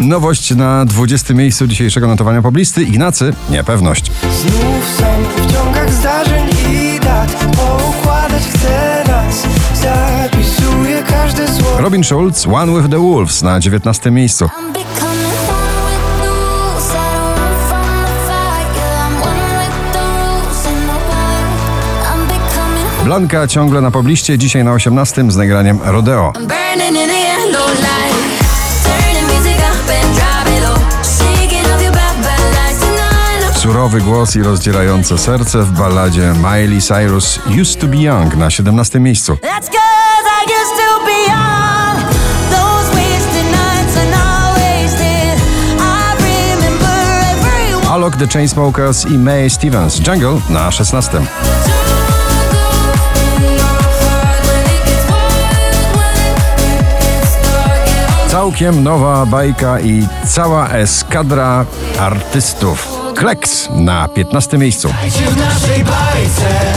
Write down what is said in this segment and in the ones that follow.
Nowość na 20 miejscu dzisiejszego notowania poblisty. Ignacy, niepewność. Znów sam w ciągach zdarzeń i dat Poukładać chcę nas Zapisuję każde słowo Robin Schulz, One with the Wolves na 19 miejscu. Blanka ciągle na pobliście, dzisiaj na 18 z nagraniem Rodeo. Surowy głos i rozdzierające serce w balladzie Miley Cyrus Used to be Young na 17 miejscu. Alok The Chainsmokers i Mae Stevens Jungle na 16. Całkiem nowa bajka i cała eskadra artystów. Kleks na 15 miejscu. w naszej bajce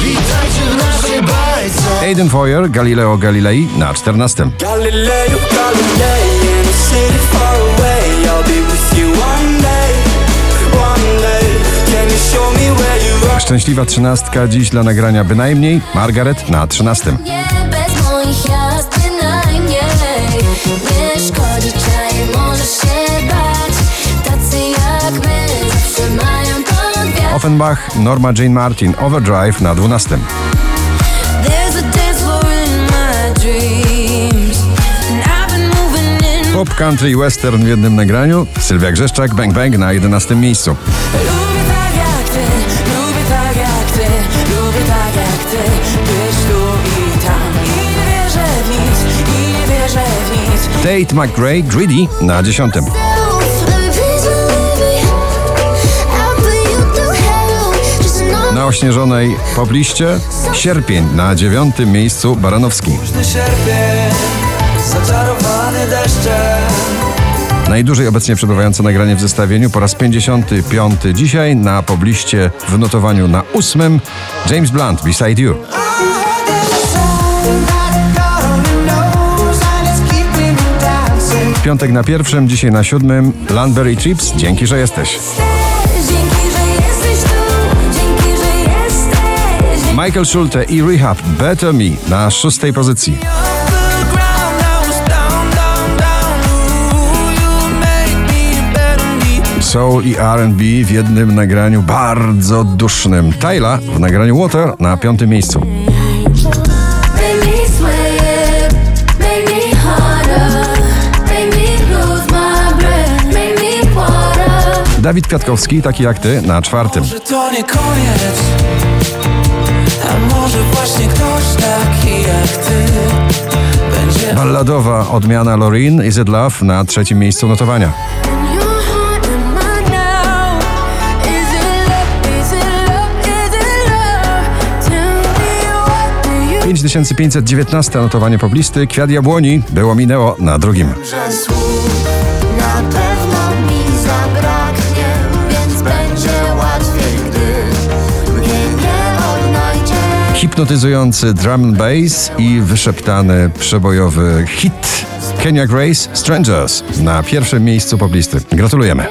Witajcie w naszej bajce Aiden Foyer, Galileo Galilei na 14. Galileo Galilei in a city far away I'll be with you one day, one day Can you show me where you are? Szczęśliwa trzynastka dziś dla nagrania bynajmniej. Margaret na 13. Nie bez moich jazd Offenbach, Norma Jean Martin, Overdrive na 12. Pop, country i western w jednym nagraniu. Sylwia Grzeszczak, Bang Bang na 11 miejscu. Tate McRae, Greedy na 10. Na ośnieżonej pobliście Sierpień na 9 miejscu Baranowski. Najdłużej obecnie przebywające nagranie w zestawieniu po raz 55 dzisiaj na pobliście w notowaniu na 8 James Blunt Beside You. W piątek na pierwszym, dzisiaj na siódmym Landberry Chips. Dzięki, że jesteś. Michael Schulte i Rehab Better Me na szóstej pozycji. Soul i R&B w jednym nagraniu bardzo dusznym. Tyla w nagraniu Water na piątym miejscu. Dawid Kwiatkowski, taki jak ty, na czwartym. Że to nie koniec A może właśnie ktoś taki jak ty Będzie Balladowa odmiana Loreen Is It Love na trzecim miejscu notowania. What do you 5519 notowanie poblisty. Kwiat jabłoni było minęło na drugim. Hipnotyzujący drum and bass i wyszeptany przebojowy hit Kenya Grace Strangers na pierwszym miejscu poblisty. Gratulujemy.